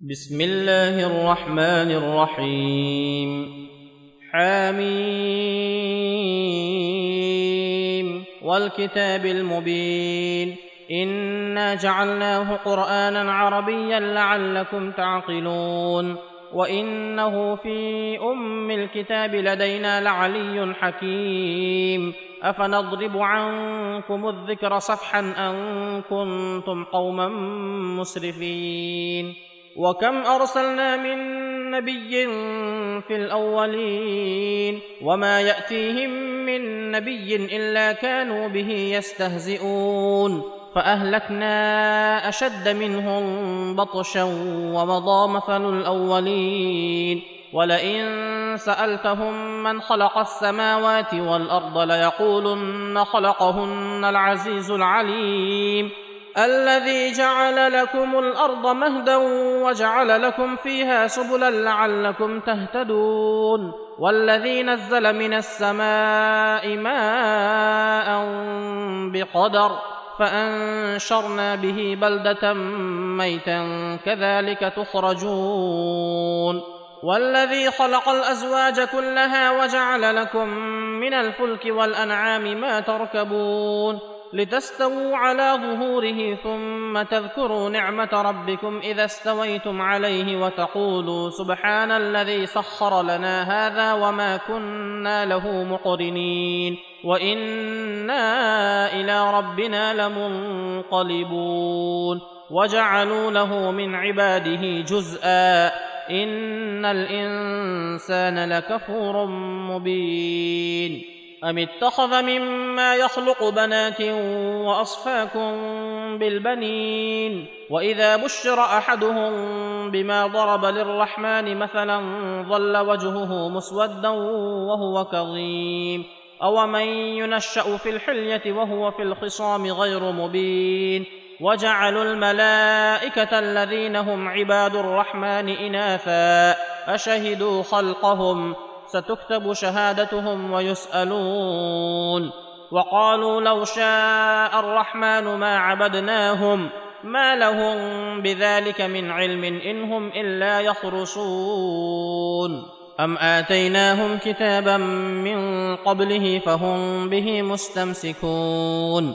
بسم الله الرحمن الرحيم. حميم والكتاب المبين. إنا جعلناه قرآنا عربيا لعلكم تعقلون. وإنه في أم الكتاب لدينا لعلي حكيم. أفنضرب عنكم الذكر صفحا أن كنتم قوما مسرفين. وكم أرسلنا من نبي في الأولين وما يأتيهم من نبي إلا كانوا به يستهزئون فأهلكنا أشد منهم بطشا ومضى مثل الأولين ولئن سألتهم من خلق السماوات والأرض ليقولن خلقهن العزيز العليم الذي جعل لكم الأرض مهدا وجعل لكم فيها سبلا لعلكم تهتدون والذي نزل من السماء ماء بقدر فأنشرنا به بلدة ميتا كذلك تخرجون والذي خلق الأزواج كلها وجعل لكم من الفلك والأنعام ما تركبون لتستووا على ظهوره ثم تذكروا نعمة ربكم إذا استويتم عليه وتقولوا سبحان الذي سخر لنا هذا وما كنا له مقرنين وإنا إلى ربنا لمنقلبون وجعلوا له من عباده جزءا إن الإنسان لكفور مبين ام اتخذ مما يخلق بنات واصفاكم بالبنين واذا بشر احدهم بما ضرب للرحمن مثلا ظل وجهه مسودا وهو كظيم اومن ينشا في الحليه وهو في الخصام غير مبين وجعلوا الملائكه الذين هم عباد الرحمن اناثا اشهدوا خلقهم ستكتب شهادتهم ويسألون. وقالوا لو شاء الرحمن ما عبدناهم ما لهم بذلك من علم إن هم إلا يخرصون. أم آتيناهم كتابا من قبله فهم به مستمسكون.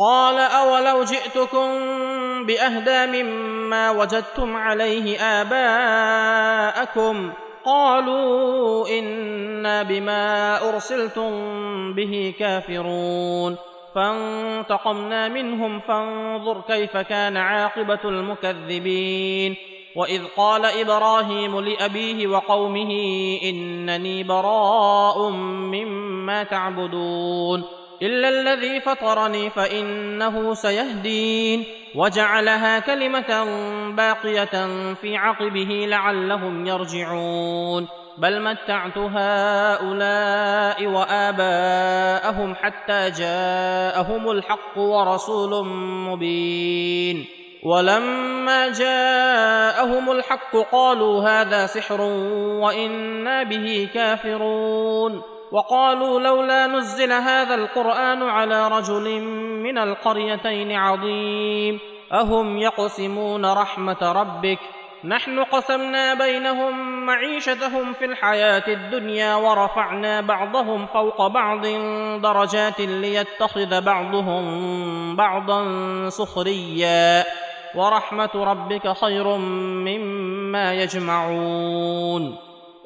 قال أولو جئتكم بأهدى مما وجدتم عليه آباءكم قالوا أنا بما أرسلتم به كافرون فانتقمنا منهم فانظر كيف كان عاقبة المكذبين وإذ قال إبراهيم لأبيه وقومه إنني براء مما تعبدون إلا الذي فطرني فإنه سيهدين. وجعلها كلمة باقية في عقبه لعلهم يرجعون. بل متعت هؤلاء وآباءهم حتى جاءهم الحق ورسول مبين. ولما جاءهم الحق قالوا هذا سحر وإنا به كافرون. وقالوا لولا نزل هذا القرآن على رجل من القريتين عظيم. أهم يقسمون رحمة ربك؟ نحن قسمنا بينهم معيشتهم في الحياة الدنيا ورفعنا بعضهم فوق بعض درجات ليتخذ بعضهم بعضا سخريا. ورحمة ربك خير مما يجمعون.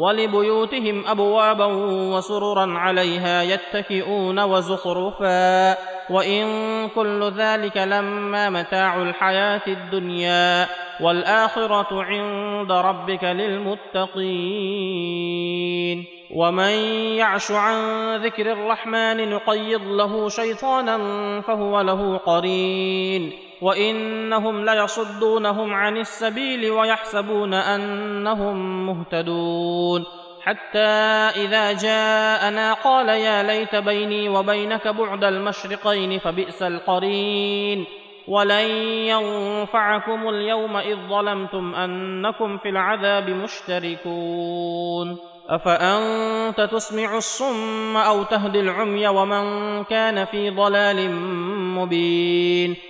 ولبيوتهم أبوابا وسررا عليها يتكئون وزخرفا. وإن كل ذلك لما متاع الحياة الدنيا والآخرة عند ربك للمتقين. ومن يعش عن ذكر الرحمن نقيض له شيطانا فهو له قرين. وانهم ليصدونهم عن السبيل ويحسبون انهم مهتدون حتى اذا جاءنا قال يا ليت بيني وبينك بعد المشرقين فبئس القرين ولن ينفعكم اليوم اذ ظلمتم انكم في العذاب مشتركون افانت تسمع الصم أو تهدي العمي ومن كان في ضلال مبين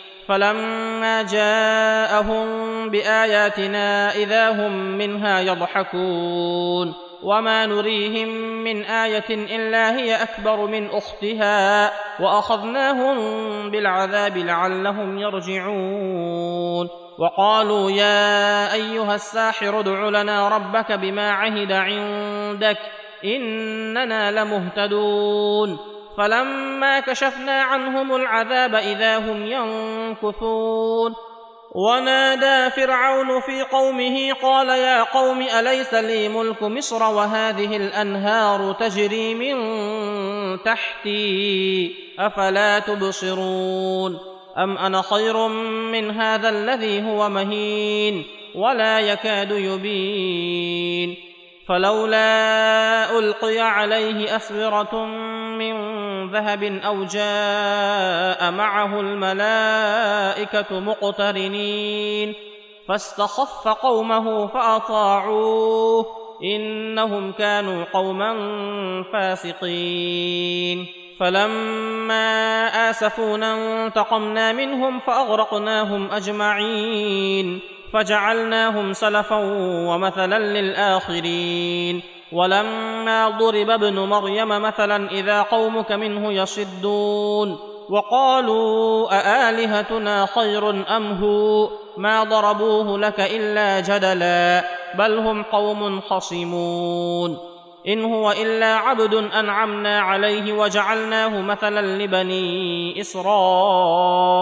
فلما جاءهم بآياتنا إذا هم منها يضحكون وما نريهم من آية إلا هي أكبر من أختها وأخذناهم بالعذاب لعلهم يرجعون وقالوا يا أيها الساحر ادع لنا ربك بما عهد عندك إننا لمهتدون فلما كشفنا عنهم العذاب إذا هم ينكثون. ونادى فرعون في قومه قال يا قوم أليس لي ملك مصر وهذه الأنهار تجري من تحتي أفلا تبصرون أم أنا خير من هذا الذي هو مهين ولا يكاد يبين. فلولا ألقي عليه أسورة من ذهب أو جاء معه الملائكة مقترنين. فاستخف قومه فأطاعوه. إنهم كانوا قوما فاسقين. فلما آسفونا انتقمنا منهم فأغرقناهم أجمعين. فجعلناهم سلفا ومثلا للآخرين. ولما ضرب ابن مريم مثلا إذا قومك منه يصدون وقالوا أآلهتنا خير أم هو ما ضربوه لك إلا جدلا بل هم قوم خصمون إن هو إلا عبد أنعمنا عليه وجعلناه مثلا لبني إسرائيل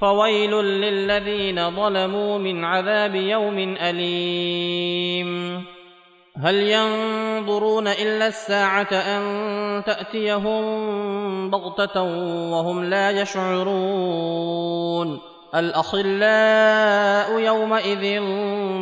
فويل للذين ظلموا من عذاب يوم أليم. هل ينظرون إلا الساعة أن تأتيهم بغتة وهم لا يشعرون؟ الأخلاء يومئذ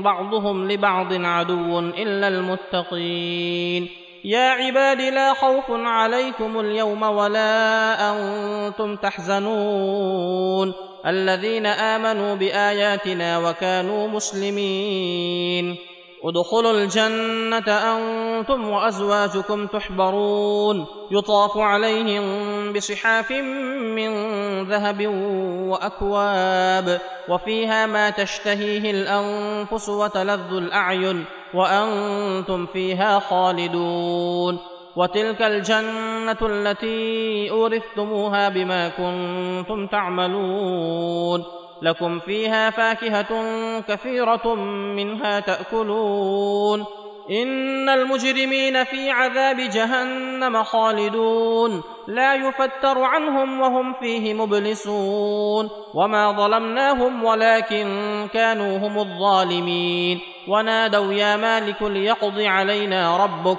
بعضهم لبعض عدو إلا المتقين. يا عباد لا خوف عليكم اليوم ولا أنتم تحزنون. الذين آمنوا بآياتنا وكانوا مسلمين. ادخلوا الجنة أنتم وأزواجكم تحبرون. يطاف عليهم بصحاف من ذهب وأكواب وفيها ما تشتهيه الأنفس وتلذ الأعين وأنتم فيها خالدون. وتلك الجنة التي أورثتموها بما كنتم تعملون. لكم فيها فاكهة كثيرة منها تأكلون. إن المجرمين في عذاب جهنم خالدون. لا يفتر عنهم وهم فيه مبلسون. وما ظلمناهم ولكن كانوا هم الظالمين. ونادوا يا مالك ليقض علينا ربك.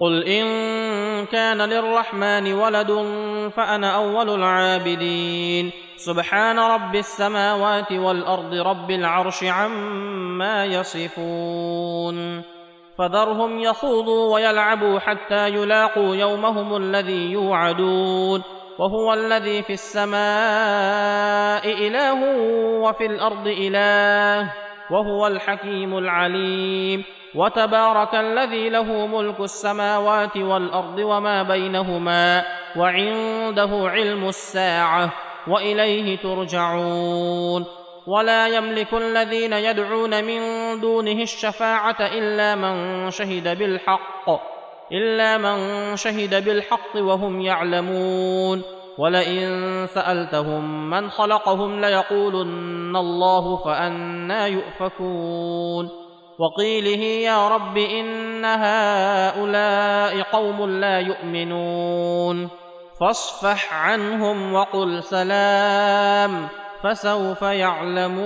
قل ان كان للرحمن ولد فانا اول العابدين سبحان رب السماوات والارض رب العرش عما يصفون فذرهم يخوضوا ويلعبوا حتى يلاقوا يومهم الذي يوعدون وهو الذي في السماء اله وفي الأرض اله وهو الحكيم العليم وتبارك الذي له ملك السماوات والأرض وما بينهما وعنده علم الساعة وإليه ترجعون. ولا يملك الذين يدعون من دونه الشفاعة إلا من شهد بالحق إلا من شهد بالحق وهم يعلمون. ولئن سألتهم من خلقهم ليقولن الله فانى يؤفكون. وقيله يا رب إن هؤلاء قوم لا يؤمنون. فاصفح عنهم وقل سلام فسوف يعلمون.